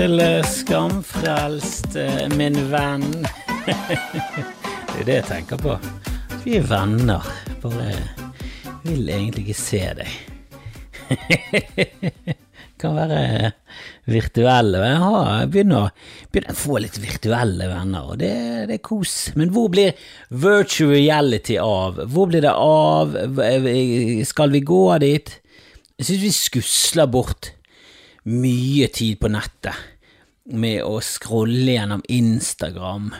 Til eh, Skamfrelst, eh, min venn. det er det jeg tenker på. Vi er venner, bare vil egentlig ikke se deg. kan være virtuelle. Jeg, har, jeg begynner, begynner, å få litt virtuelle venner, og det, det, er kos. Men hvor blir virtual reality av? Hvor blir det av? Skal vi gå dit? Jeg syns vi skusler bort mye tid på nettet med å scrolle gjennom Instagram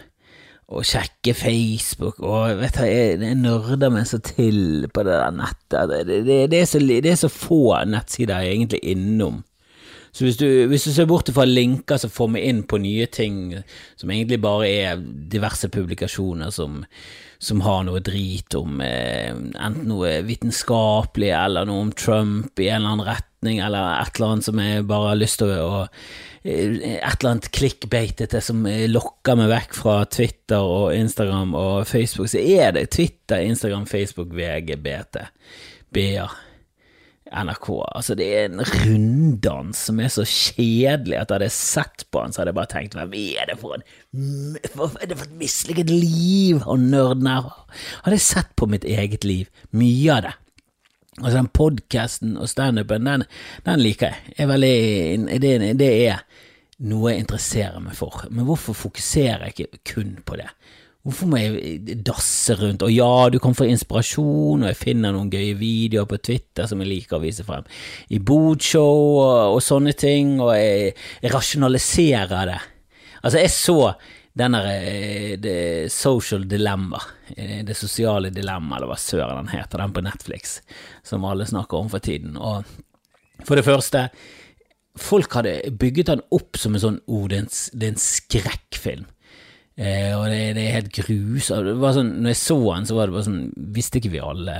og sjekke Facebook og vet du, jeg, jeg nerder meg så til på det der nettet. Det, det, det, er så, det, er så, få nettsider jeg egentlig innom. Så hvis du, hvis du ser bort fra linker som får meg inn på nye ting, som egentlig bare er diverse publikasjoner som, som har noe drit om eh, enten noe vitenskapelig eller noe om Trump i en eller annen retning, eller et eller annet som jeg bare har lyst til å et eller annet klikkbeitete som lokker meg vekk fra Twitter og Instagram og Facebook, så er det Twitter, Instagram, Facebook, VG, BT, BA. NRK. Altså, det er en runddans som er så kjedelig at hadde jeg sett på den, så hadde jeg bare tenkt hva er det for en hva er det for et mislykket liv han nerden her? Hadde jeg sett på mitt eget liv, mye av det. Altså, den podkasten og standupen, den, den liker jeg. Er veldig, det, det er noe jeg interesserer meg for. Men hvorfor fokuserer jeg ikke kun på det? Hvorfor må jeg dasse rundt? Og ja, du kan få inspirasjon, og jeg finner noen gøye videoer på Twitter som jeg liker å vise frem, i bodshow og, og sånne ting, og jeg, jeg, rasjonaliserer det. Altså, jeg så den der eh, Social Dilemma, eh, Det sosiale dilemma, eller hva søren den heter, den på Netflix, som alle snakker om for tiden. Og for det første, folk hadde bygget den opp som en sånn oh, det er en, det er en skrekkfilm. Eh, og det, det, er helt grusomt. Sånn, når jeg så den, så var det bare sånn Visste ikke vi alle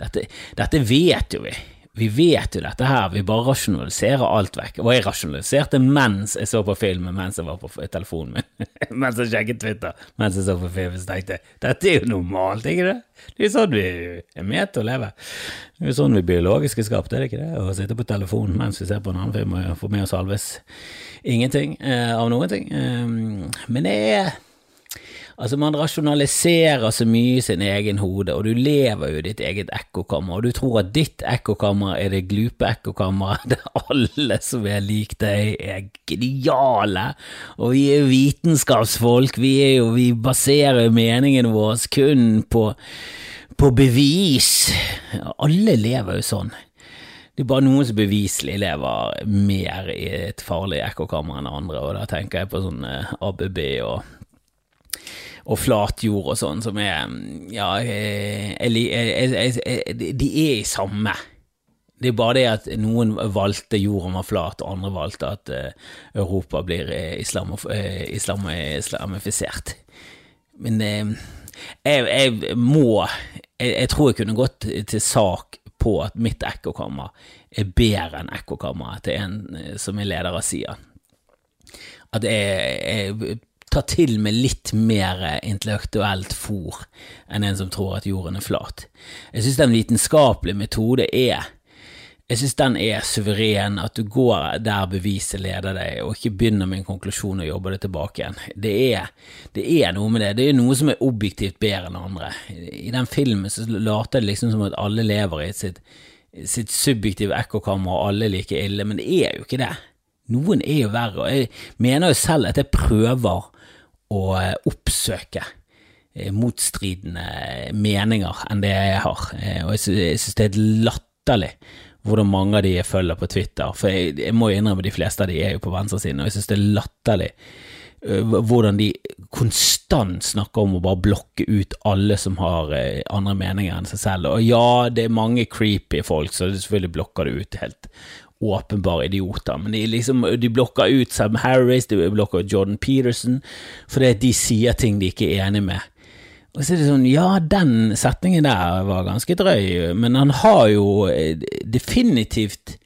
Dette, dette vet jo vi. Vi vet jo dette her, vi bare rasjonaliserer alt vekk. Og jeg rasjonaliserte mens jeg så på filmen, mens jeg var på telefonen min. mens jeg sjekket Twitter, mens jeg så på filmen, Så tenkte jeg dette er jo normalt, ikke det? Det er jo sånn vi er med til å leve. Det er jo sånn vi biologisk er skapt, er det ikke det? Å sitte på telefonen mens vi ser på en annen film og få med oss halvveis ingenting eh, av noen ting. Um, men det er Altså, man rasjonaliserer så mye i sin egen hode, og du lever jo i ditt eget ekkokammer, og du tror at ditt ekkokammer er det glupe ekkokammeret der alle som er lik deg, er geniale, og vi er vitenskapsfolk, vi er jo Vi baserer meningen vår kun på, på bevis. Alle lever jo sånn. Det er bare noen som beviselig lever mer i et farlig ekkokammer enn andre, og da tenker jeg på sånn eh, ABB og og flatjord og sånn, som er Ja, jeg, jeg, jeg, de er i samme. Det er bare det at noen valgte jorden var flat, og andre valgte at Europa blir islamof islam, islamifisert. Men jeg, må jeg, tror jeg kunne gått til sak på at mitt ekkokammer er bedre enn ekkokammeret til en som er leder av SIA. At jeg, jeg ta til med litt mer intellektuelt fòr enn en som tror at jorden er flat. Jeg synes den vitenskapelige metode er jeg synes den er suveren, at du går der beviset leder deg, og ikke begynner med en konklusjon og jobber det tilbake igjen. Det er, det er noe med det, det er noe som er objektivt bedre enn andre. I den filmen så later det liksom som at alle lever i sitt, sitt subjektive ekkokammer, og alle er like ille, men det er jo ikke det. Noen er jo verre, og jeg mener jo selv at jeg prøver å eh, oppsøke eh, motstridende meninger enn det jeg har. Eh, og jeg synes det er latterlig hvordan mange av de jeg følger på Twitter, for jeg, jeg må jo innrømme de fleste av de er jo på venstresiden, og jeg synes det er latterlig hvordan de konstant snakker om å bare blokke ut alle som har andre meninger enn seg selv. Og ja, det er mange creepy folk, så selvfølgelig blokker det ut helt åpenbare idioter, men de, liksom, de blokker ut Sam Harris, de blokker ut Jordan Peterson, fordi de sier ting de ikke er enig med. Og så er det sånn, ja, den setningen der var ganske drøy, men han har jo øh, definitivt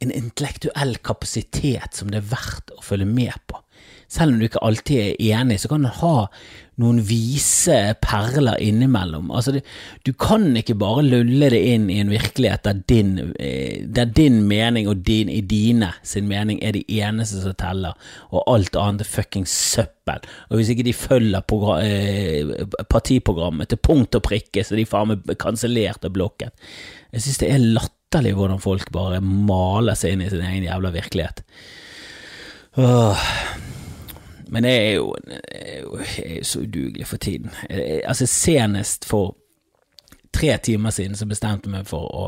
en intellektuell kapasitet som det er verdt å følge med på. Selv om du ikke alltid er enig, så kan du ha noen vise perler innimellom. Altså, du, du kan ikke bare lulle det inn i en virkelighet der din, eh, der din mening og din, i dine sin mening er de eneste som teller, og alt annet er fuckings søppel. Og hvis ikke de følger eh, partiprogrammet til punkt og prikke, så de faen meg kansellert og blokket. Jeg synes det er latterlig hvordan folk bare maler seg inn i sin egen jævla virkelighet. Åh. Men jeg er jo, jeg er jo jeg er så udugelig for tiden. Jeg, altså Senest for tre timer siden så bestemte jeg meg for å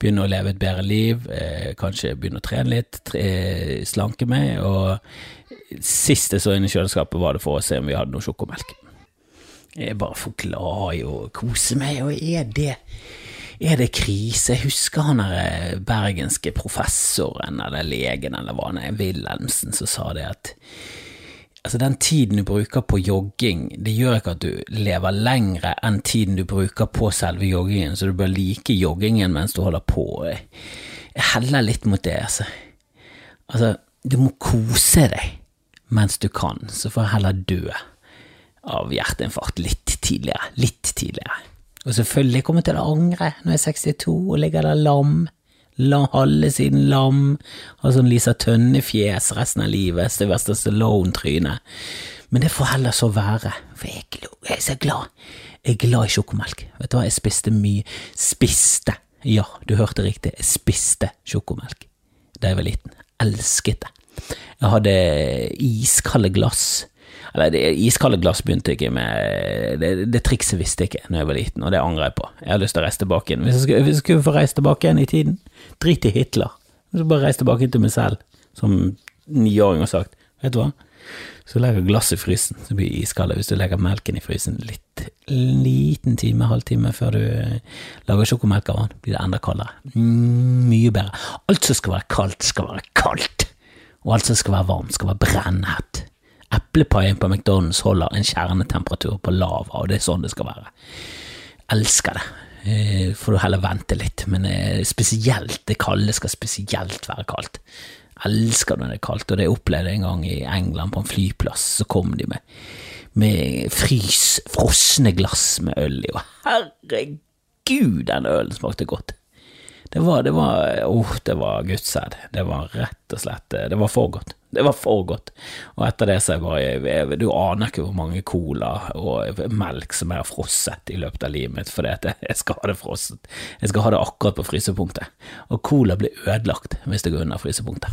begynne å leve et bedre liv, eh, kanskje begynne å trene litt, tre, slanke meg, og sist jeg så inn i kjøleskapet var det for å se om vi hadde noe sjokomelk. Jeg er bare for glad i å kose meg, og er det er det krise? Jeg husker han der bergenske professoren eller legen eller hva han er, Wilhelmsen, som sa det at altså den tiden du bruker på jogging, det gjør ikke at du lever lengre enn tiden du bruker på selve joggingen, så du bør like joggingen mens du holder på. Jeg heller litt mot det, altså. Altså, du må kose deg mens du kan, så får jeg heller dø av hjerteinfarkt litt tidligere. Litt tidligere. Og selvfølgelig kommer jeg til å angre når jeg er 62 og ligger der lam la halve siden lam, har sånn Lisa Tønne-fjes resten av livet, Sylvester Stallone-tryne. Men det får heller så være, for jeg jeg er så glad. Jeg er glad i sjokomelk. Vet du hva, jeg spiste mye Spiste, ja, du hørte riktig, jeg spiste sjokomelk da jeg var liten. Elsket det. Jeg hadde iskalde glass eller det iskalde glass begynte ikke med det, det, trikset visste jeg ikke når jeg var liten, og det angrer jeg på. Jeg har lyst til å reise tilbake igjen. Hvis jeg skulle, hvis jeg skulle få reise tilbake igjen i tiden, drit i Hitler. Så bare reise tilbake til meg selv som niåring har sagt vet du hva, så legger glass i frysen, så blir det iskaldt. Hvis du legger melken i frysen litt liten time, halvtime før du lager sjokomelk av den, blir det enda kaldere. Mm, mye bedre. Alt som skal være kaldt, skal være kaldt. Og alt som skal være varmt, skal være brennhett. Eplepaien på McDonald's holder en kjernetemperatur på lava, og det er sånn det skal være. Elsker det. Eh, får du heller vente litt, men eh, spesielt det kalde skal spesielt være kaldt. Elsker når det er kaldt, og det opplevde jeg en gang i England, på en flyplass. Så kom de med, med frys, frosne glass med øl i, og herregud, den ølen smakte godt. Det var, det var, oh, det var gudssæd. Det var rett og slett Det var for godt. Det var for godt. Og etter det så er jeg bare Du aner ikke hvor mange cola og melk som jeg har frosset i løpet av livet mitt fordi at jeg skal ha det frosset. Jeg skal ha det akkurat på frysepunktet. Og cola blir ødelagt hvis det går under frysepunktet.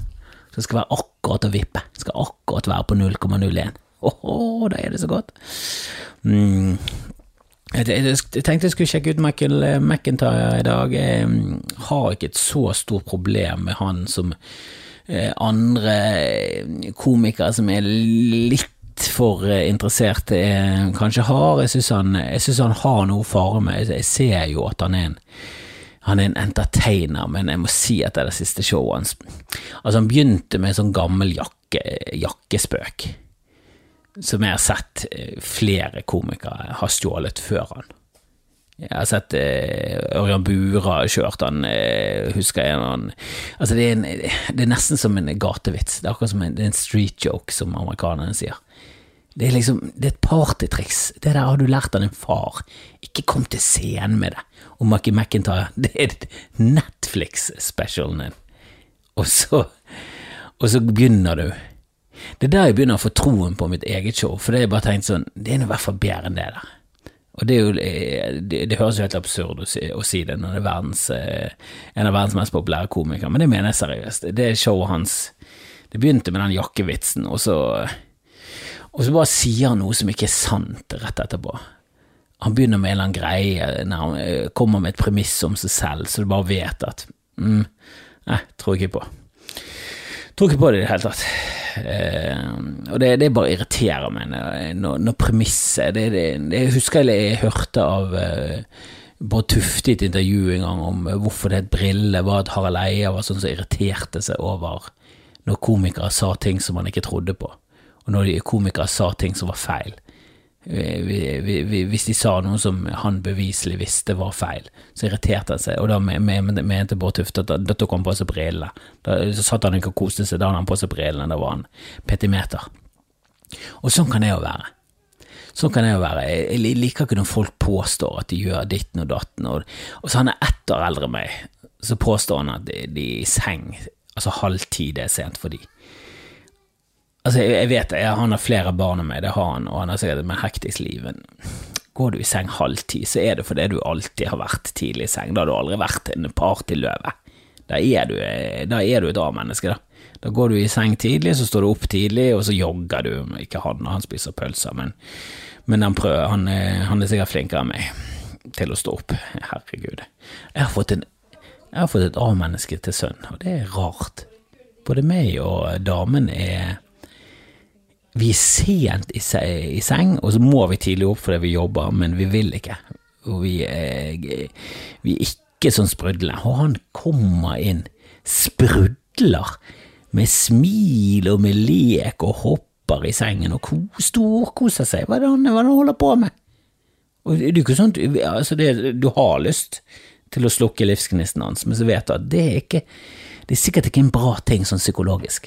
Så det skal være akkurat å vippe. Det skal akkurat være på 0,01. Åhå, da er det så godt. Mm. Jeg, tenkte jeg skulle sjekke ut Michael eh, McIntyre i dag. Jeg har ikke et så stort problem med han som eh, andre eh, komikere som er litt for interessert kanskje har. Jeg syns han, han, har noe fare med Jeg ser jo at han er en han er en entertainer, men jeg må si at det er det siste showet hans Altså, han begynte med en sånn gammel jakke, jakkespøk som jeg har sett eh, flere komikere har stjålet før han. Jeg har sett eh, Ørjan Bura kjørt han, eh, husker jeg han Altså, det er, en, det er, nesten som en gatevits. Det er akkurat som en, en street joke, som amerikanerne sier. Det er liksom, det er et partytriks. Det der har du lært av din far. Ikke kom til scenen med det. Og Mackie McIntyre, det er Netflix-specialen din. Og så, og så begynner du det er der jeg begynner å få troen på mitt eget show, for det er bare tenkt sånn, det er i hvert fall bedre enn det der. Og det, jo, eh, det, det høres jo helt absurd å si, å si, det når det er verdens, eh, en av verdens mest populære komikere, men det mener jeg seriøst. Det er showet hans Det begynte med den jakkevitsen, og så, og så bare sier han noe som ikke er sant rett etterpå. Han begynner med en eller annen greie når han eh, kommer med et premiss om seg selv, så du bare vet at mm, Nei, tror ikke på. Tror ikke på det i det hele tatt. Eh, og det, det bare irriterer meg når, når premisset det, det, Jeg husker jeg, jeg hørte av eh, Bård Tufte i et intervju en gang om hvorfor det het Brille, var at Harald Eia var sånn som irriterte seg over når komikere sa ting som han ikke trodde på, og når komikere sa ting som var feil. Hvis de sa noe som han beviselig visste var feil, så irriterte han seg, og da mente Bård Tufte at da tok han på seg brillene. Da satt han ikke og koste seg, da hadde han på seg brillene, da var han petimeter. Og sånn kan det jo være. Sånn kan det jo være. Jeg liker ikke når folk påstår at de gjør ditten og datten, og, og så han er ett år eldre enn meg, så påstår han at de, de er i seng Altså halv ti, det er sent for de. Altså, jeg vet det, han har flere barn enn meg, det har han, og han har sikkert et mer hektisk liv, går du i seng halv ti, så er det fordi du alltid har vært tidlig i seng. Da har du aldri vært en partyløve. Da er du, da er du et A-menneske, da. Da går du i seng tidlig, så står du opp tidlig, og så jogger du. Ikke han, han spiser pølser, men, men han, prøver, han, han, er sikkert flinkere enn meg til å stå opp. Herregud. Jeg har fått en jeg har fått et A-menneske til sønn, og det er rart. Både meg og damen er Vi er sent i, seng, og så må vi tidlig opp fordi vi jobber, men vi vil ikke. Og vi er, vi er ikke sånn sprudlende. Og han kommer inn, sprudler, med smil og med lek og hopper i sengen og storkoser seg. Hva er det han, hva er det han holder på med? Og det er ikke sånn, altså det, du har lyst til å slukke livsgnisten hans, men så vet du at det er ikke Det er sikkert ikke en bra ting sånn psykologisk.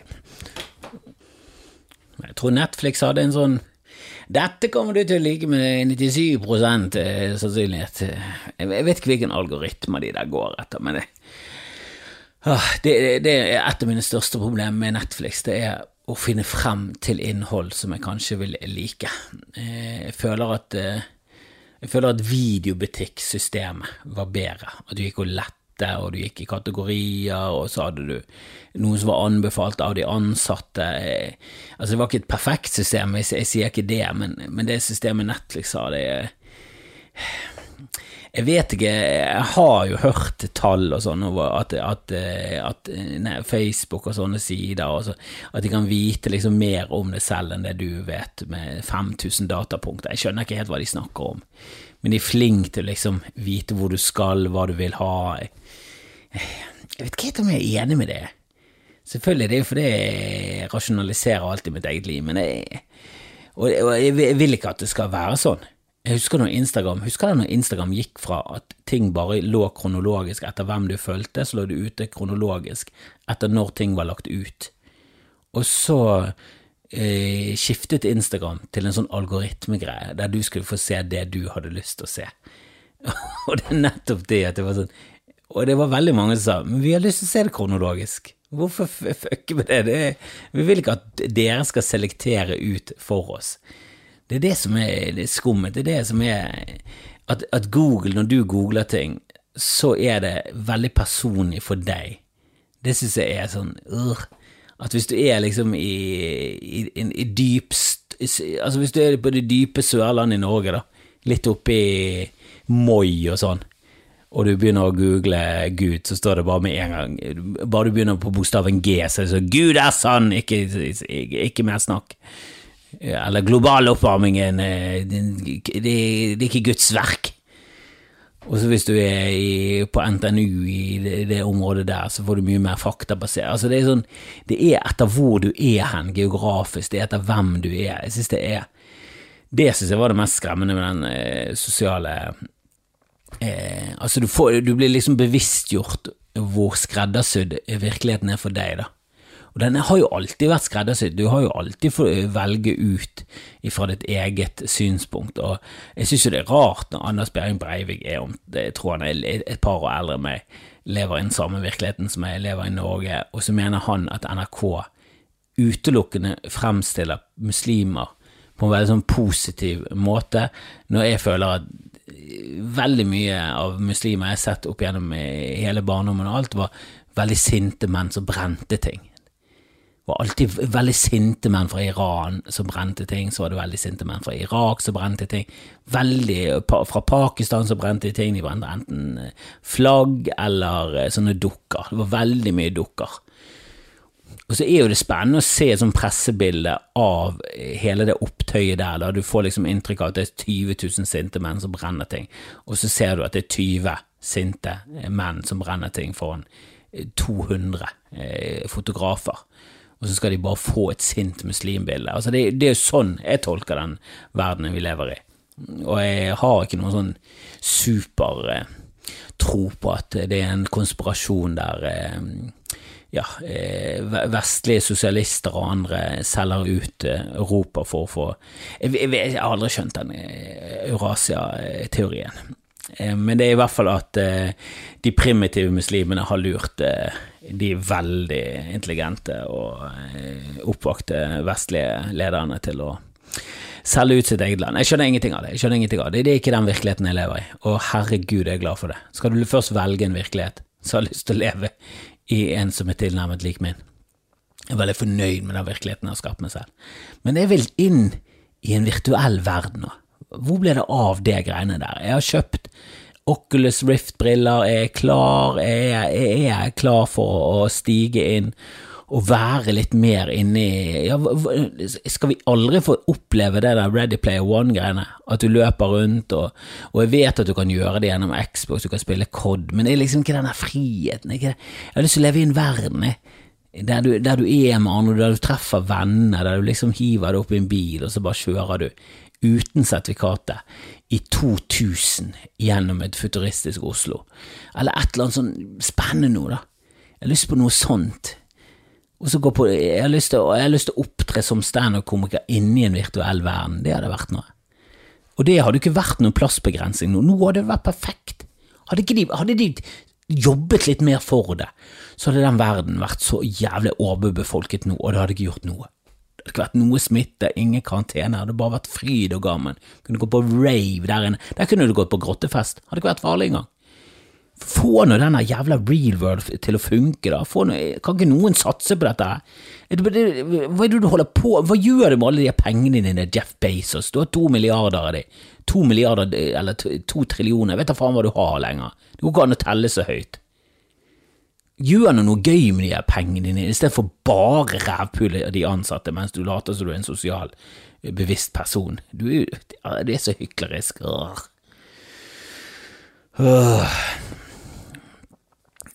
Jeg tror Netflix hadde en sånn dette kommer du til å like med 97 eh, sannsynlighet. Jeg vet ikke hvilken algoritme de der går etter, men det, det, det er et av mine største problemer med Netflix. Det er å finne frem til innhold som jeg kanskje vil like. Eh, jeg føler at eh, jeg føler at videobutikksystemet var bedre. At du gikk og lette, og du gikk i kategorier, og så hadde du noe som var anbefalt av de ansatte. Altså, det var ikke et perfekt system, jeg, jeg sier ikke det, men, men det systemet Netflix har, det er jeg vet ikke, jeg har jo hørt tall og sånn over at, at, at nei, Facebook og sånne sider, og så, at de kan vite liksom mer om det selv enn det du vet, med 5000 datapunkter. Jeg skjønner ikke helt hva de snakker om, men de er flinke til å liksom vite hvor du skal, hva du vil ha. Jeg vet ikke helt om jeg er enig med det. Selvfølgelig, det er jo fordi jeg rasjonaliserer alltid mitt eget liv, men jeg, og jeg vil ikke at det skal være sånn. Jeg husker når Instagram Husker når Instagram gikk fra at ting bare lå kronologisk etter hvem du fulgte, så lå det ute kronologisk etter når ting var lagt ut. Og så eh, skiftet Instagram til en sånn algoritmegreie der du skulle få se det du hadde lyst til å se. og det er nettopp det at det var sånn Og det var veldig mange som sa men vi har lyst til å se det kronologisk. Hvorfor fucke med det? det? Vi vil ikke at dere skal selektere ut for oss. Det er det som er det skummet. Det er det som er at, at, Google, når du googler ting, så er det veldig personlig for deg. Det syns jeg er sånn uh, At hvis du er liksom i, i, i, i dypst Altså hvis du er på det dype Sørlandet i Norge, da, litt oppi Moi og sånn, og du begynner å google Gud, så står det bare med en gang Bare du begynner på bokstaven G, så er det sånn Gud er sann! Ikke, ikke, ikke mer snakk. Eller global oppvarmingen eh, det, det, er ikke Guds verk. Og så hvis du er i, på NTNU i det, det, området der, så får du mye mer faktabasert. Altså det er sånn, det er etter hvor du er hen geografisk, det er etter hvem du er. Jeg synes det er Det syns jeg var det mest skremmende med den eh, sosiale eh, Altså du, får, du blir liksom bevisstgjort hvor skreddersydd virkeligheten er for deg, da. Og den har jo alltid vært skreddersydd, du har jo alltid fått velge ut fra ditt eget synspunkt, og jeg synes jo det er rart når Anders Behring Breivik er om, jeg tror han er et par år eldre enn meg, lever i den samme virkeligheten som jeg lever i Norge, og så mener han at NRK utelukkende fremstiller muslimer på en veldig sånn positiv måte, når jeg føler at veldig mye av muslimer jeg har sett opp gjennom hele barndommen og alt, var veldig sinte menn som brente ting. Det var alltid veldig sinte menn fra Iran som brente ting, så var det veldig sinte menn fra Irak som brente ting, veldig fra Pakistan som brente ting, de brente enten flagg eller eh, sånne dukker, det var veldig mye dukker. Og så er jo det spennende å se et sånt pressebilde av hele det opptøyet der, da du får liksom inntrykk av at det er 20 000 sinte menn som brenner ting, og så ser du at det er 20 sinte menn som brenner ting foran 200 eh, fotografer. Og så skal de bare få et sint muslimbilde. Altså det, det er jo sånn jeg tolker den verdenen vi lever i. Og jeg har ikke noen sånn super eh, tro på at det er en konspirasjon der eh, ja, eh, vestlige sosialister og andre selger ut eh, Europa for å få Jeg, har aldri skjønt den eh, Eurasia-teorien. Men det er i hvert fall at de primitive muslimene har lurt de veldig intelligente og oppvakte vestlige lederne til å selge ut sitt eget land. Jeg skjønner ingenting av det. Jeg skjønner ingenting av det. Det er ikke den virkeligheten jeg lever i, og herregud, jeg er glad for det. Skal du først velge en virkelighet, så har jeg lyst til å leve i en som er tilnærmet lik min. Jeg er veldig fornøyd med den virkeligheten jeg har skapt meg selv. Men jeg vil inn i en virtuell verden nå. Hvor ble det av det greiene der? Jeg har kjøpt Oculus Rift-briller, jeg er klar, jeg er, jeg er klar for å stige inn og være litt mer inni ja, Skal vi aldri få oppleve det der Ready Player One-greiene? At du løper rundt, og, og, jeg vet at du kan gjøre det gjennom Xbox, du kan spille COD, men det er liksom ikke den der friheten. Ikke? Jeg har lyst til å leve i en verden der du, der du er med andre, der du treffer venner, der du liksom hiver deg opp i en bil, og så bare kjører du uten sertifikatet i 2000 gjennom et futuristisk Oslo. Eller et eller annet sånn spennende noe, da. Jeg har lyst på noe sånt og så gå på, jeg har lyst til å opptre som standup-komiker inni en virtuell verden. Det hadde vært noe. Og det hadde ikke vært noen plassbegrensning nå. Nå hadde det vært perfekt. Hadde, de, hadde de jobbet litt mer for det, så hadde den verden vært så jævlig overbefolket nå, og det hadde ikke gjort noe. Det hadde ikke vært noe smitte, ingen karantene, det hadde bare vært fryd og gammen. Kunne gå på rave der inne. Der kunne du gått på grottefest, hadde ikke vært farlig engang. Få nå denne jævla real world til å funke, da. Noe, kan ikke noen satse på dette? Hva er det du holder på Hva gjør du med alle de pengene dine, Jeff Bezos? Du har to milliarder av dem. To milliarder, eller to, trillioner. Jeg vet da faen hva du har lenger. Det går ikke an å telle så høyt. Gjør nå noe gøy med de pengene dine, i stedet for bare rævpule de ansatte mens du later som du er en sosial, bevisst person. Du, det er så hyklerisk. Øh.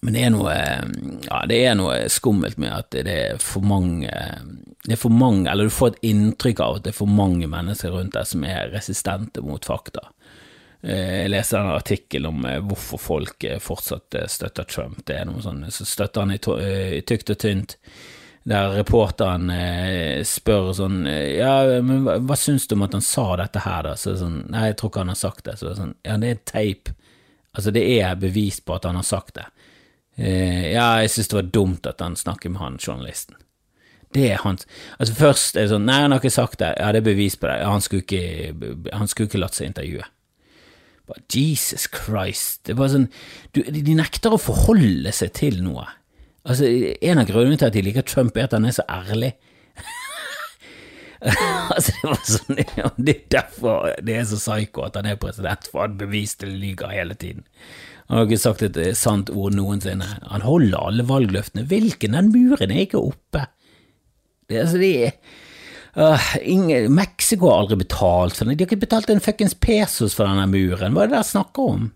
Men det er noe ja, det er noe skummelt med at det er for mange det er for mange, eller du får et inntrykk av at det er for mange mennesker rundt deg som er resistente mot fakta. Eh, jeg leste en artikkel om eh, hvorfor folk eh, fortsatt støtter Trump. Det er noe sånn, Så støtter han i, tykt og tynt, der reporteren spør sånn Ja, men hva, hva syns du om at han sa dette her, da? Så sånn Nei, jeg tror ikke han har sagt det. Så det er sånn Ja, det er tape. Altså, det er bevis på at han har sagt det. Eh, ja, jeg synes det var dumt at han snakker med han journalisten. Det er hans Altså, først er det sånn Nei, han har ikke sagt det. Ja, det er bevis på det. Han skulle ikke, han skulle ikke latt seg intervjue. Bare, Jesus Christ. Det er bare sånn du, De nekter å forholde seg til noe. Altså, En av grunnene til at de liker Trump, er at han er så ærlig. altså, det var sånn Det er derfor det er så psyko at han er president, for han beviste lyger hele tiden. Han har ikke sagt et eh, sant ord noensinne. Han holder alle valgløftene. Hvilken? Den muren er ikke oppe. Det, altså, er uh, ingen, Mexico har aldri betalt for den. De har ikke betalt en fuckings pesos for denne muren. Hva er det dere snakker om?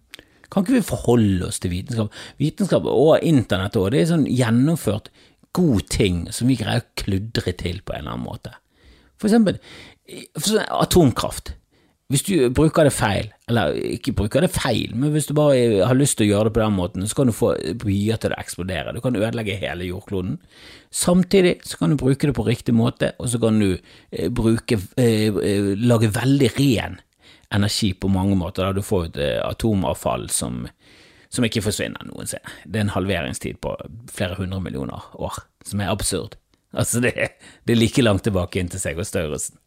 Kan ikke vi forholde oss til vitenskap? Vitenskap og internett òg, det er sånn gjennomført god ting som vi greier å kludre til på en eller annen måte. For eksempel atomkraft. Hvis du bruker det feil, eller ikke bruker det feil, men hvis du bare har lyst til å gjøre det på den måten, så kan du få byer til å eksplodere. Du kan ødelegge hele jordkloden. Samtidig så kan du bruke det på riktig måte, og så kan du eh, bruke, eh, eh, lage veldig ren energi på mange måter, da du får et atomavfall som, som ikke forsvinner noensinne. Det er en halveringstid på flere hundre millioner år, som er absurd. Altså, det, det er like langt tilbake inn til seg og Størrelsen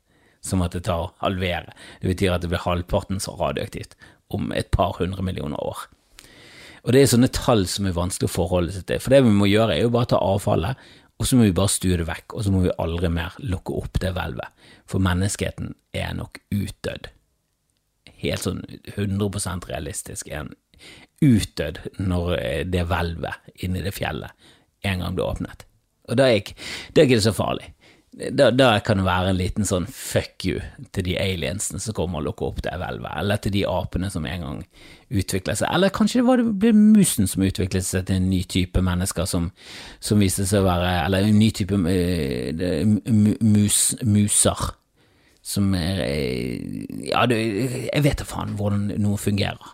som at det tar halvere. Det betyr at det blir halvparten så radioaktivt om et par hundre millioner år. Og det er sånne tall som er vanskelig å forholde seg til. For det vi må gjøre, er jo bare å ta avfallet, og så må vi bare stue det vekk, og så må vi aldri mer lukke opp det hvelvet. For menneskeheten er nok utdødd. Helt sånn 100 realistisk er en utdødd når det hvelvet inni det fjellet en gang blir åpnet. Og da er, ikke, det er ikke så farlig. Da, da kan det være en liten sånn fuck you til de aliensene som kommer og lukker opp det hvelvet, eller til de apene som en gang utvikler seg, eller kanskje det var det ble musen som utviklet seg til en ny type mennesker som, som viste seg å være Eller en ny type uh, mus, muser som er Ja, det, jeg vet da faen hvordan noe fungerer.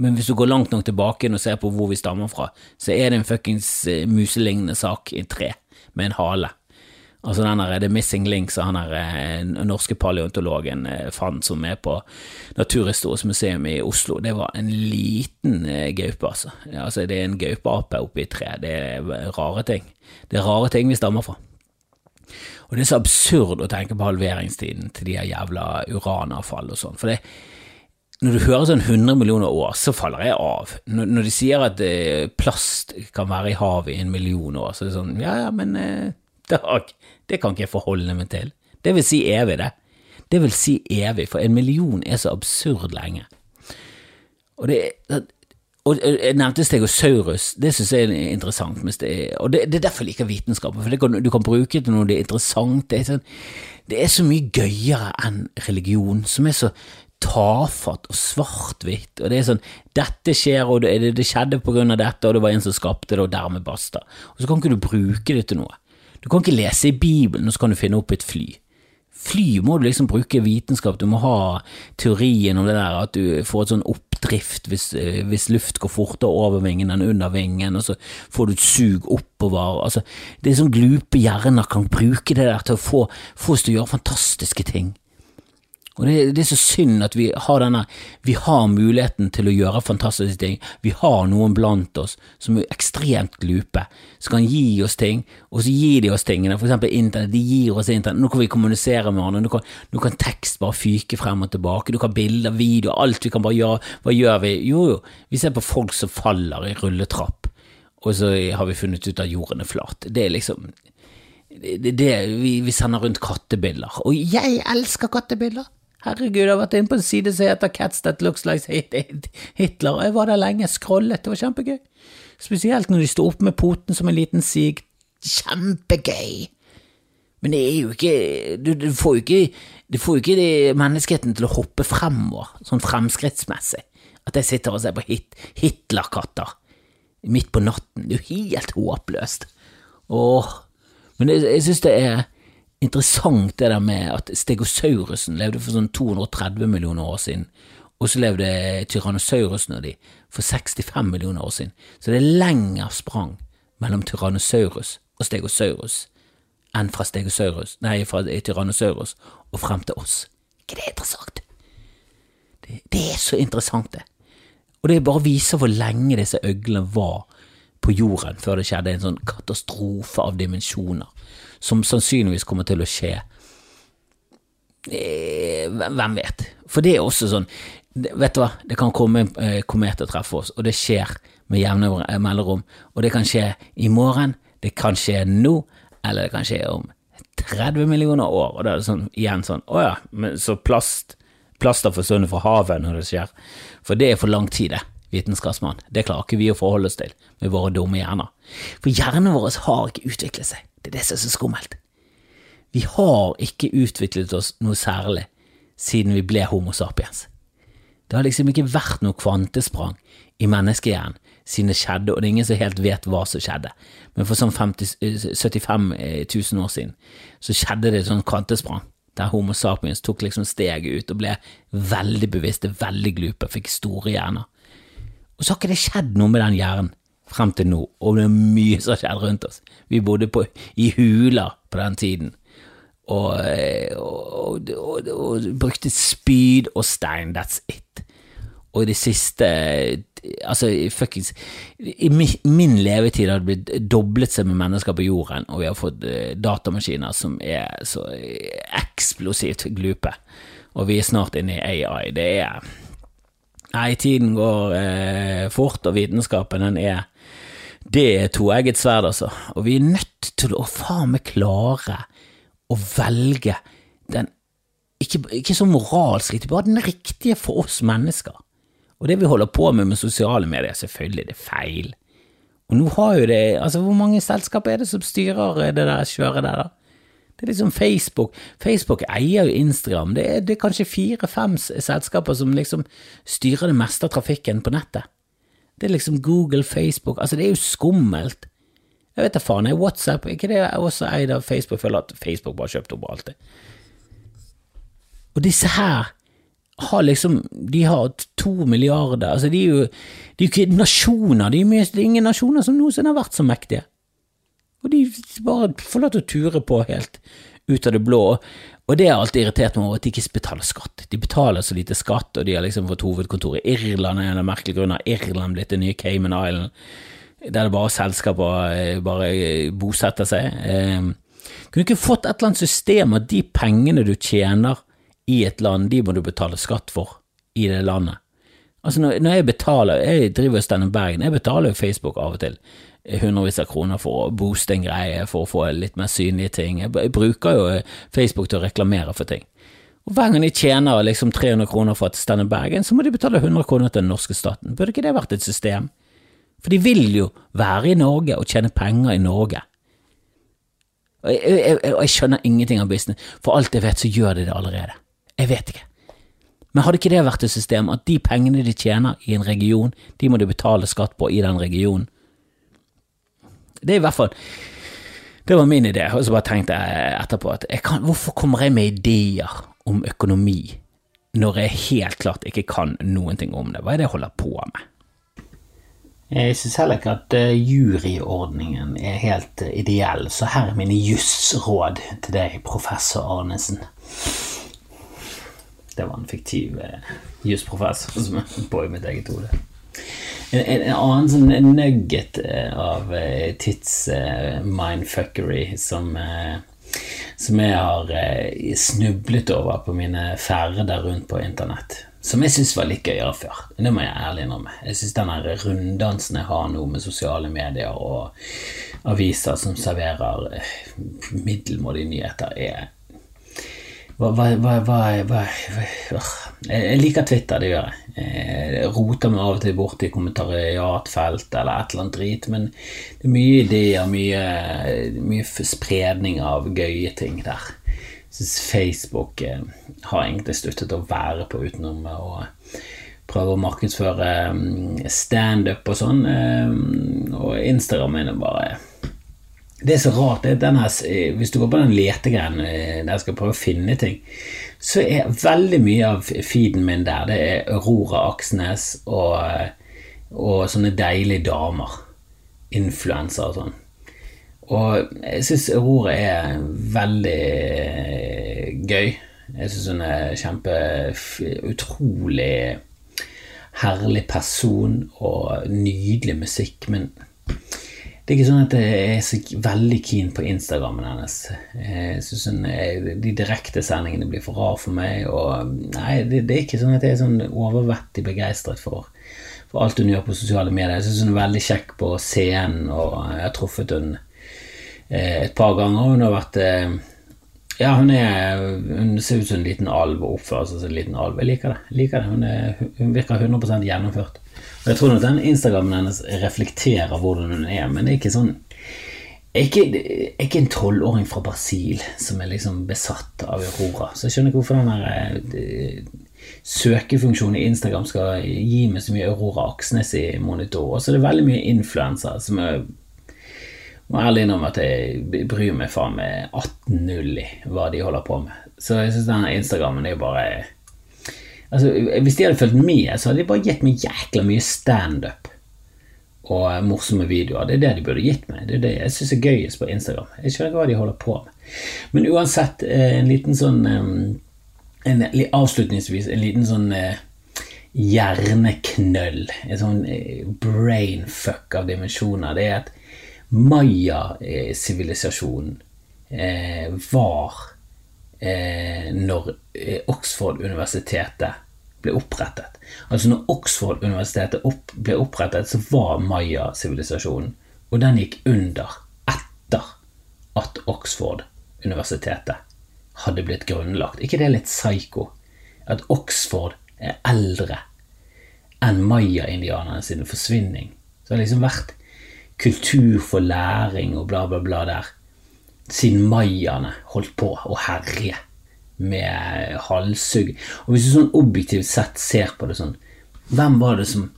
Men hvis du går langt nok tilbake og ser på hvor vi stammer fra, så er det en fuckings muselignende sak i tre med en hale. Altså den der The Missing Link som han der norske paleontologen eh, fant som er på Naturhistorisk museum i Oslo, det var en liten eh, gaupe, altså. altså. Det er en gaupeape oppi et tre. Det er rare ting. Det er rare ting vi stammer fra. Og det er så absurd å tenke på halveringstiden til de her jævla uranavfall og sånn. For det, når du hører sånn 100 millioner år, så faller jeg av. Når, når de sier at eh, plast kan være i havet i en million år, så er det sånn ja ja, men eh, dag, det kan ikke jeg forholde meg til. Det vil si evig, det. Det vil si evig, for en million er så absurd lenge. Og det og jeg nevnte Stegosaurus, det synes jeg er interessant. og det, det, er derfor jeg liker vitenskapen, for kan, du kan bruke det til noe det er interessant. Det er, sånn, det er så mye gøyere enn religion, som er så tafatt og svart-hvitt. Og det er sånn Dette skjer, og det, det skjedde på grunn av dette, og det var en som skapte det, og dermed basta. Og så kan ikke du bruke det til noe. Du kan ikke lese i Bibelen, og så kan du finne opp et fly. Fly må du liksom bruke vitenskap, du må ha teorien om det der at du får et sånn oppdrift hvis, eh, hvis luft går fortere over vingen enn under vingen, og så får du et sug oppover. Altså, det er sånn glupe hjerner kan bruke det der til å få, få oss til å gjøre fantastiske ting. Og det, det, er så synd at vi har denne Vi har muligheten til å gjøre fantastiske ting. Vi har noen blant oss som er ekstremt glupe, som kan gi oss ting, og så gir de oss tingene. For eksempel internett. De gir oss internett. Nå kan vi kommunisere med hverandre. Nå kan, nå kan tekst bare fyke frem og tilbake. Du kan bilder, video, alt vi kan bare gjøre. Hva gjør vi? Jo, jo, vi ser på folk som faller i rulletrapp, og så har vi funnet ut at jorden er flat. Det er liksom det, det, vi, vi sender rundt kattebilder. Og jeg elsker kattebilder! Herregud, jeg har vært inne på en side som heter Cats That Looks Like Hitler, og jeg var der lenge, scrollet, det var kjempegøy. Spesielt når de sto opp med poten som en liten sig. Kjempegøy! Men det er jo ikke Du, du får jo ikke Du får ikke menneskeheten til å hoppe fremover, sånn fremskrittsmessig. At jeg sitter og ser på hit, Hitlerkatter midt på natten. Det er jo helt håpløst. Åh. Men jeg, jeg syns det er interessant det der med at stegosaurusen levde for sånn 230 millioner år siden, og så levde tyrannosaurusen og de for 65 millioner år siden. Så det er lengre sprang mellom tyrannosaurus og stegosaurus enn fra stegosaurus, nei, fra tyrannosaurus og frem til oss. ikke det er interessant? Det, det er så interessant, det. Og det bare viser hvor lenge disse øglene var på jorden før det skjedde en sånn katastrofe av dimensjoner som sannsynligvis kommer til å skje. Eh, hvem vet? For det er også sånn Vet du hva, det kan komme en eh, komet og treffe oss, og det skjer med jevne mellomrom. Og det kan skje i morgen, det kan skje nå, eller det kan skje om 30 millioner år. Og da er det sånn, igjen sånn Å ja, men så plast Plast har forsvunnet fra havet når det skjer. For det er for lang tid, det, vitenskapsmann. Det klarer ikke vi å forholde oss til med våre dumme hjerner. For hjernen vår har ikke utviklet seg. Det er det som er så skummelt. Vi har ikke utviklet oss noe særlig siden vi ble Homo sapiens. Det har liksom ikke vært noe kvantesprang i menneskehjernen siden det skjedde, og det er ingen som helt vet hva som skjedde. Men for sånn 50, 75 000 år siden så skjedde det et sånt kvantesprang, der Homo sapiens tok liksom steget ut og ble veldig bevisste, veldig glupe, fikk store hjerner. Og så har ikke det skjedd noe med den hjernen frem til nå, og det er mye som har skjedd rundt oss. Vi bodde på, i huler på den tiden, og, og, og, og, brukte spyd og stein, that's it. Og det siste Altså, fuckings I min levetid har det blitt doblet seg med mennesker på jorden, og vi har fått eh, datamaskiner som er så eksplosivt glupe, og vi er snart inne i AI. Det er Nei, tiden går eh, fort, og vitenskapen den er det er toegget sverd, altså. Og vi er nødt til å faen meg klare å velge den ikke, ikke så moralsk riktig, bare den riktige for oss mennesker. Og det vi holder på med med sosiale medier, selvfølgelig det er feil. Og nå har jo det Altså, hvor mange selskaper er det som styrer det der kjøret der, da? Det er liksom Facebook. Facebook eier jo Instagram. Det er, det er kanskje fire-fem selskaper som liksom styrer det meste av trafikken på nettet. Det er liksom Google, Facebook Altså, det er jo skummelt. Jeg vet da faen, er WhatsApp ikke det også eid av Facebook? Jeg føler at Facebook bare kjøpte opp alt det. Og disse her har liksom De har to milliarder Altså, de er jo De er ikke nasjoner. De er, det er ingen nasjoner som noensinne har vært så mektige. Og de bare får lov til å ture på helt ut av det blå. Og det har alltid irritert meg over at de ikke betaler skatt. De betaler så lite skatt, og de har liksom fått hovedkontor i Irland av en av merkelige Har Irland blitt det nye Cayman Island, der det bare selskaper eh, bare eh, bosetter seg. Eh, kunne ikke fått et eller annet system at de pengene du tjener i et land, de må du betale skatt for i det landet. Altså når, jeg betaler, jeg driver Stand Bergen, jeg betaler jo Facebook av og til hundrevis av kroner for å booste en greie, for å få litt mer synlige ting. Jeg, bruker jo Facebook til å reklamere for ting. Og Hver gang de tjener liksom 300 kroner for at Stand Bergen, så må de betale 100 kroner til den norske staten. Burde ikke det vært et system? For de vil jo være i Norge og tjene penger i Norge. Og jeg, jeg, jeg, jeg skjønner ingenting av business, for alt jeg vet, så gjør de det allerede. Jeg vet ikke. Men hadde ikke det vært et system at de pengene de tjener i en region, de må de betale skatt på i den regionen? Det er i hvert fall Det var min idé, og så bare tenkte jeg etterpå at jeg kan, hvorfor kommer jeg med ideer om økonomi når jeg helt klart ikke kan noen ting om det? Hva er det jeg holder på med? Jeg syns heller ikke at eh, juryordningen er helt eh, ideell, så her er mine jussråd til deg, professor Arnesen. Det var en fiktiv eh, jusprofessor som er på i mitt eget hode. En, en, en, annen sånn nugget eh, av eh, tids-mindfuckery eh, som, som jeg har snublet over på mine ferder rundt på internett. Som jeg syns var litt gøyere før. Det må jeg ærlig innrømme. Jeg syns den runddansen jeg har nå med sosiale medier og aviser som serverer middelmådige nyheter, er hva, hva, hva, hva, Jeg liker Twitter, det gjør jeg. Jeg roter meg av og til bort i kommentariatfelt eller et eller annet drit, men det er mye ideer, mye, mye spredning av gøye ting der. Jeg syns Facebook eh, har egentlig sluttet å være på utenom å prøve å markedsføre mm, standup og sånn, eh, og Instagram er bare det er så rart. Det er denne, hvis du går på den letegreien eh, der jeg skal prøve å finne ting, så er veldig mye av feeden min der det er Aurora Aksnes og, og sånne deilige damer. Influensa og sånn. Og jeg syns Aurora er veldig gøy. Jeg syns hun er kjempe utrolig herlig person og nydelig musikk. Men det er ikke sånn at jeg er så veldig keen på Instagrammen hennes. Jeg synes hun, De direktesendingene blir for rar for meg. Og nei, det, det, er ikke sånn at jeg er sånn overvettig begeistret for, for, alt hun gjør på sosiale medier. Jeg syns hun er veldig kjekk på scenen, og jeg har truffet hun eh, et par ganger. Hun har vært eh, Ja, hun, er, hun ser ut som en liten alv og oppfører seg som en liten alv. Jeg liker det. Jeg liker det. Hun, er, hun virker 100 gjennomført. Jeg tror nok den Instagrammen hennes reflekterer hvordan hun er, men det er ikke sånn jeg er ikke, er ikke en tolvåring fra Brasil som er liksom besatt av Aurora. Så jeg skjønner ikke hvorfor den der eh, søkefunksjonen i Instagram skal gi meg så mye Aurora Aksnes i monitor. Og så er det veldig mye influensere som jeg må ærlig innrømme at jeg bryr meg faen meg 18-0 i hva de holder på med. Så jeg syns denne Instagrammen er jo bare Altså, hvis de hadde fulgt med, så hadde de bare gitt meg jækla mye standup og morsomme videoer. Det er det de burde gitt meg. Det er det jeg syns er gøyest på Instagram. Jeg skjønner hva de holder på med. Men uansett, eh, en liten sånn en, Avslutningsvis en liten sånn eh, hjerneknøll, en sånn eh, brainfuck av dimensjoner, det er at maya-sivilisasjonen var eh, når eh, Oxford-universitetet ble opprettet. Altså når Oxford-universitetet opp, ble opprettet, så var maya-sivilisasjonen, og den gikk under etter at Oxford-universitetet hadde blitt grunnlagt. ikke det er litt psycho? At Oxford er eldre enn maya-indianerne sin forsvinning. Så det har liksom vært kultur for læring og bla, bla, bla der. Siden mayaene holdt på å herje med halshugg. Og hvis du sånn objektivt sett ser på det sånn, hvem var det som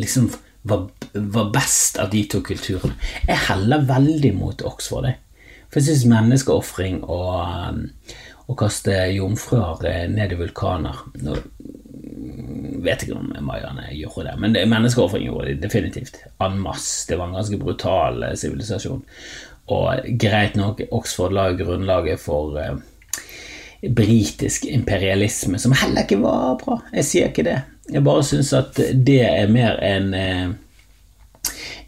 liksom var, var best av de to kulturene? Jeg heller veldig mot Oxford, jeg. For jeg syns menneskeofring og å kaste jomfruer ned i vulkaner Nå vet jeg ikke om mayaene gjorde det, men menneskeofring gjorde de definitivt. En masse. Det var en ganske brutal sivilisasjon. Og greit nok, Oxford la grunnlaget for eh, britisk imperialisme, som heller ikke var bra. Jeg sier ikke det. Jeg bare syns at det er mer en, eh,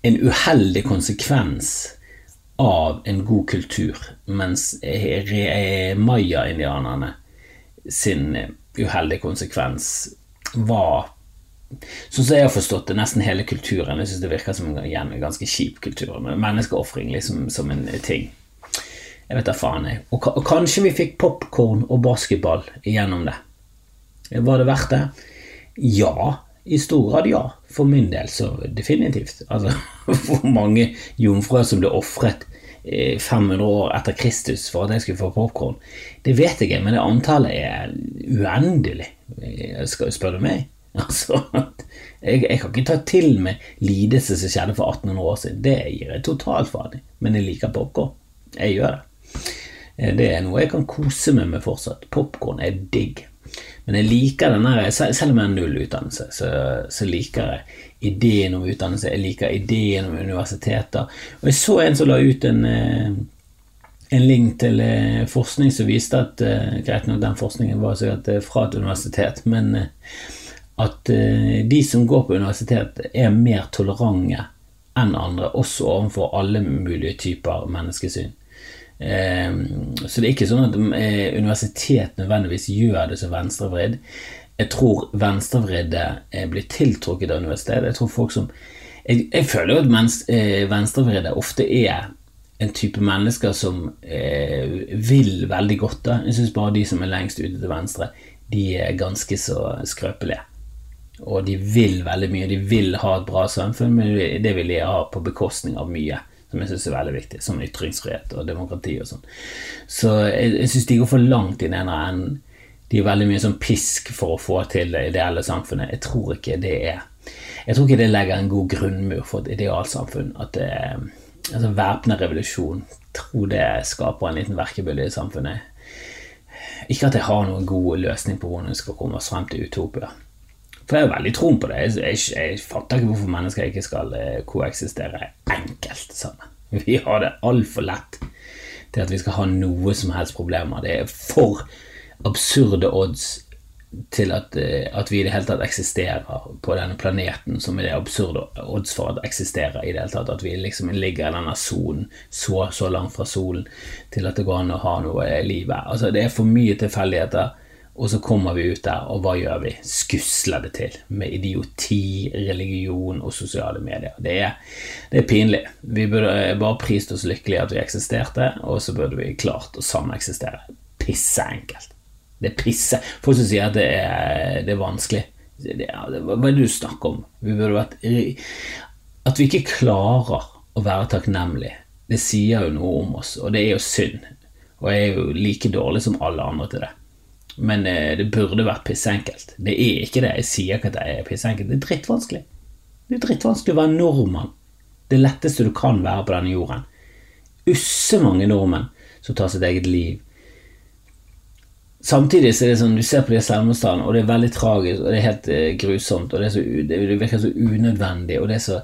en uheldig konsekvens av en god kultur, mens maya-indianerne sin uheldige konsekvens var Sånn som jeg har forstått det, nesten hele kulturen. Jeg synes Det virker som igjen, en ganske kjip kultur. Menneskeofring liksom som en ting. Jeg vet da faen, jeg. Og, og kanskje vi fikk popkorn og basketball gjennom det. Var det verdt det? Ja, i stor grad ja. For min del så definitivt. Altså, hvor mange jomfruer som ble ofret 500 år etter Kristus for at jeg skulle få popkorn. Det vet jeg ikke, men det antallet er uendelig, skal du spørre meg. Altså, jeg, jeg, kan ikke ta til meg lidelse som skjedde for 1800 år siden. Det gir jeg totalt faen i. Men jeg liker popkorn. Jeg gjør det. Eh, det er noe jeg kan kose meg med fortsatt. Popkorn er digg. Men jeg liker den der, selv om jeg har null utdannelse, så, så, liker jeg ideen om utdannelse. Jeg liker ideen om universiteter. Og jeg så en som la ut en, eh, en link til eh, forskning som viste at Greit nok, den forskningen var sikkert fra et universitet, men at de som går på universitet, er mer tolerante enn andre, også overfor alle mulige typer menneskesyn. Ehm, så det er ikke sånn at eh, universitet nødvendigvis gjør det som venstrevridd. Jeg tror venstrevridde eh, blir tiltrukket av universitetet. Jeg tror folk som Jeg, jeg føler jo at eh, venstrevridde ofte er en type mennesker som vil veldig godt. da Jeg syns bare de som er lengst ute til venstre, de er ganske så skrøpelige. Og de vil veldig mye. De vil ha et bra samfunn, men det vil de ha på bekostning av mye som jeg syns er veldig viktig, som ytringsfrihet og demokrati og sånn. Så jeg, jeg syns de går for langt i den ene enden. De er veldig mye sånn pisk for å få til det ideelle samfunnet. Jeg tror ikke det er Jeg tror ikke det legger en god grunnmur for et idealsamfunn. At det er altså væpnet revolusjon tror det skaper en liten verkebylle i samfunnet. Ikke at jeg har noen god løsning på hvordan vi skal komme oss frem til utopia. For jeg har veldig troen på det. Jeg, jeg, jeg, fatter ikke hvorfor mennesker ikke skal eh, koeksistere enkelt sammen. Vi har det altfor lett til at vi skal ha noe som helst problemer. Det er for absurde odds til at, eh, at, vi i det hele tatt eksisterer på denne planeten, som er det absurde odds for at eksisterer i det hele tatt. At vi liksom ligger i denne sonen så, så langt fra solen til at det går an å ha noe i livet. Altså, det er for mye tilfeldigheter og så kommer vi ut der, og hva gjør vi? Skusler det til med idioti, religion og sosiale medier. Det er, det er pinlig. Vi burde bare prist oss lykkelige at vi eksisterte, og så burde vi klart å sameksistere. Pisse enkelt. Det er pisse. Folk som sier at det er, det er vanskelig. Det er, hva er det du snakker om? Vi burde vært At vi ikke klarer å være takknemlige, det sier jo noe om oss, og det er jo synd. Og jeg er jo like dårlig som alle andre til det men eh, det burde vært pissenkelt. Det er ikke det. Jeg sier ikke at det er pissenkelt. Det er drittvanskelig. Det er drittvanskelig å være nordmann. Det letteste du kan være på denne jorden. Usse mange nordmenn som tar sitt eget liv. Samtidig så er det sånn, du ser på de selvmordstallene, og det er veldig tragisk, og det er helt uh, grusomt, og det, så, det, virker så unødvendig, og det er så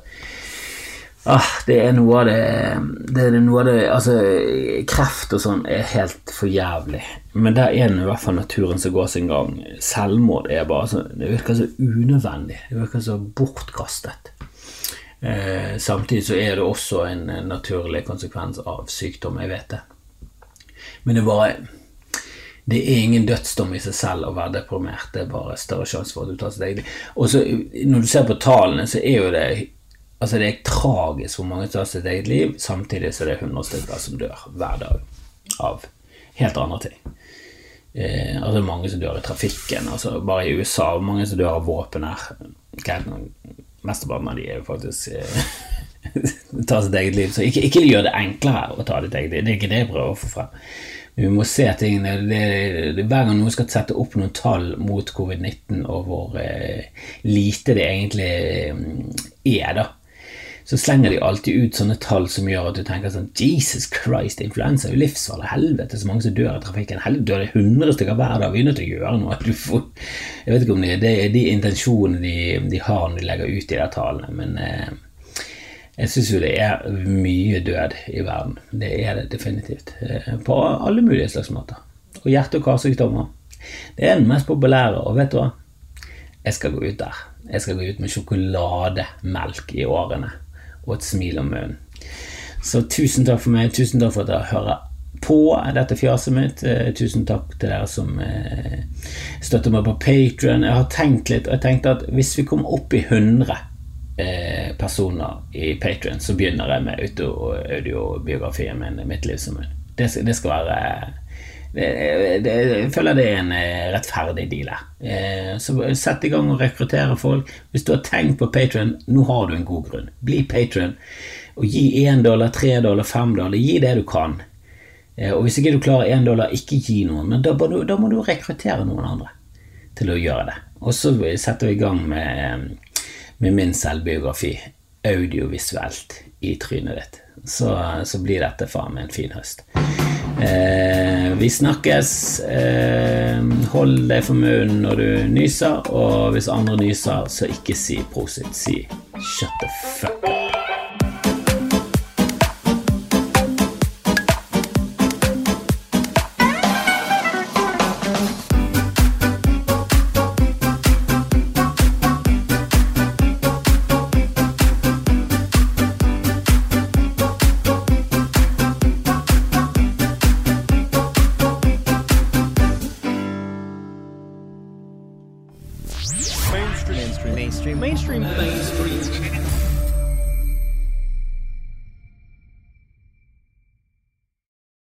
Ah, det er noe av det, det, noe av det Altså, kreft og sånn er helt for jævlig. Men der er det i hvert fall naturen som går sin gang. Selvmord er bare så Det virker så unødvendig. Det virker så bortkastet. Eh, samtidig så er det også en, naturlig konsekvens av sykdom. Jeg vet det. Men det er bare det er ingen dødsdom i seg selv å være deprimert. Det er bare større sjanse for at du tar sitt eget. Og Når du ser på tallene, så er jo det Altså Det er tragisk hvor mange tar sitt eget liv, samtidig så det er 100 stykker som dør hver dag av helt andre ting. Eh, altså Mange som dør i trafikken. altså Bare i USA mange som dør av våpen her. Mesteparten av de er jo faktisk eh, tar sitt eget liv. Så ikke, ikke gjør det enklere å ta ditt eget liv. Det er ikke det jeg prøver å få frem. Vi må se tingene det, det, Hver gang noen skal sette opp noen tall mot covid-19 og hvor eh, lite det egentlig er, da, så slenger de alltid ut sånne tall som gjør at du tenker sånn Jesus Christ, influensa er jo livsfarlig. Helvete, så mange som dør i trafikken. Helvete, dør det 100 stykker hver dag. Vi er nødt til å gjøre noe. Får, jeg vet ikke om det, det er de intensjonene de, de, har når de legger ut de der tallene, men eh, jeg syns jo det er mye død i verden. Det er det definitivt. Eh, på alle mulige slags måter. Og hjerte- og karsykdommer. Det er den mest populære, og vet du hva? Jeg skal gå ut der. Jeg skal gå ut med sjokolademelk i årene og et smil om munnen. Så tusen takk for meg. Tusen takk for at dere hører på dette fjaset mitt. Eh, tusen takk til dere som eh, støtter meg på Patrion. Jeg har tenkt litt, og jeg tenkte at hvis vi kommer opp i 100 eh, personer i Patrion, så begynner jeg med audiobiografien min, 'Mitt liv som munn'. Det, det, skal være jeg føler det er en rettferdig deal her. Så sett i gang og rekruttere folk. Hvis du har tenkt på Patron, nå har du en god grunn. Bli patron og gi én dollar, tre dollar, fem dollar. Gi det du kan. Og hvis ikke du klarer én dollar, ikke gi noen, men da må, du, da må du rekruttere noen andre til å gjøre det. Og så setter vi i gang med, med min selvbiografi audiovisuelt i trynet ditt. Så, så blir dette faen meg en fin høst. Eh, vi snakkes. Eh, hold deg for munnen når du nyser, og hvis andre nyser, så ikke si prosit. Si shut the fuck up.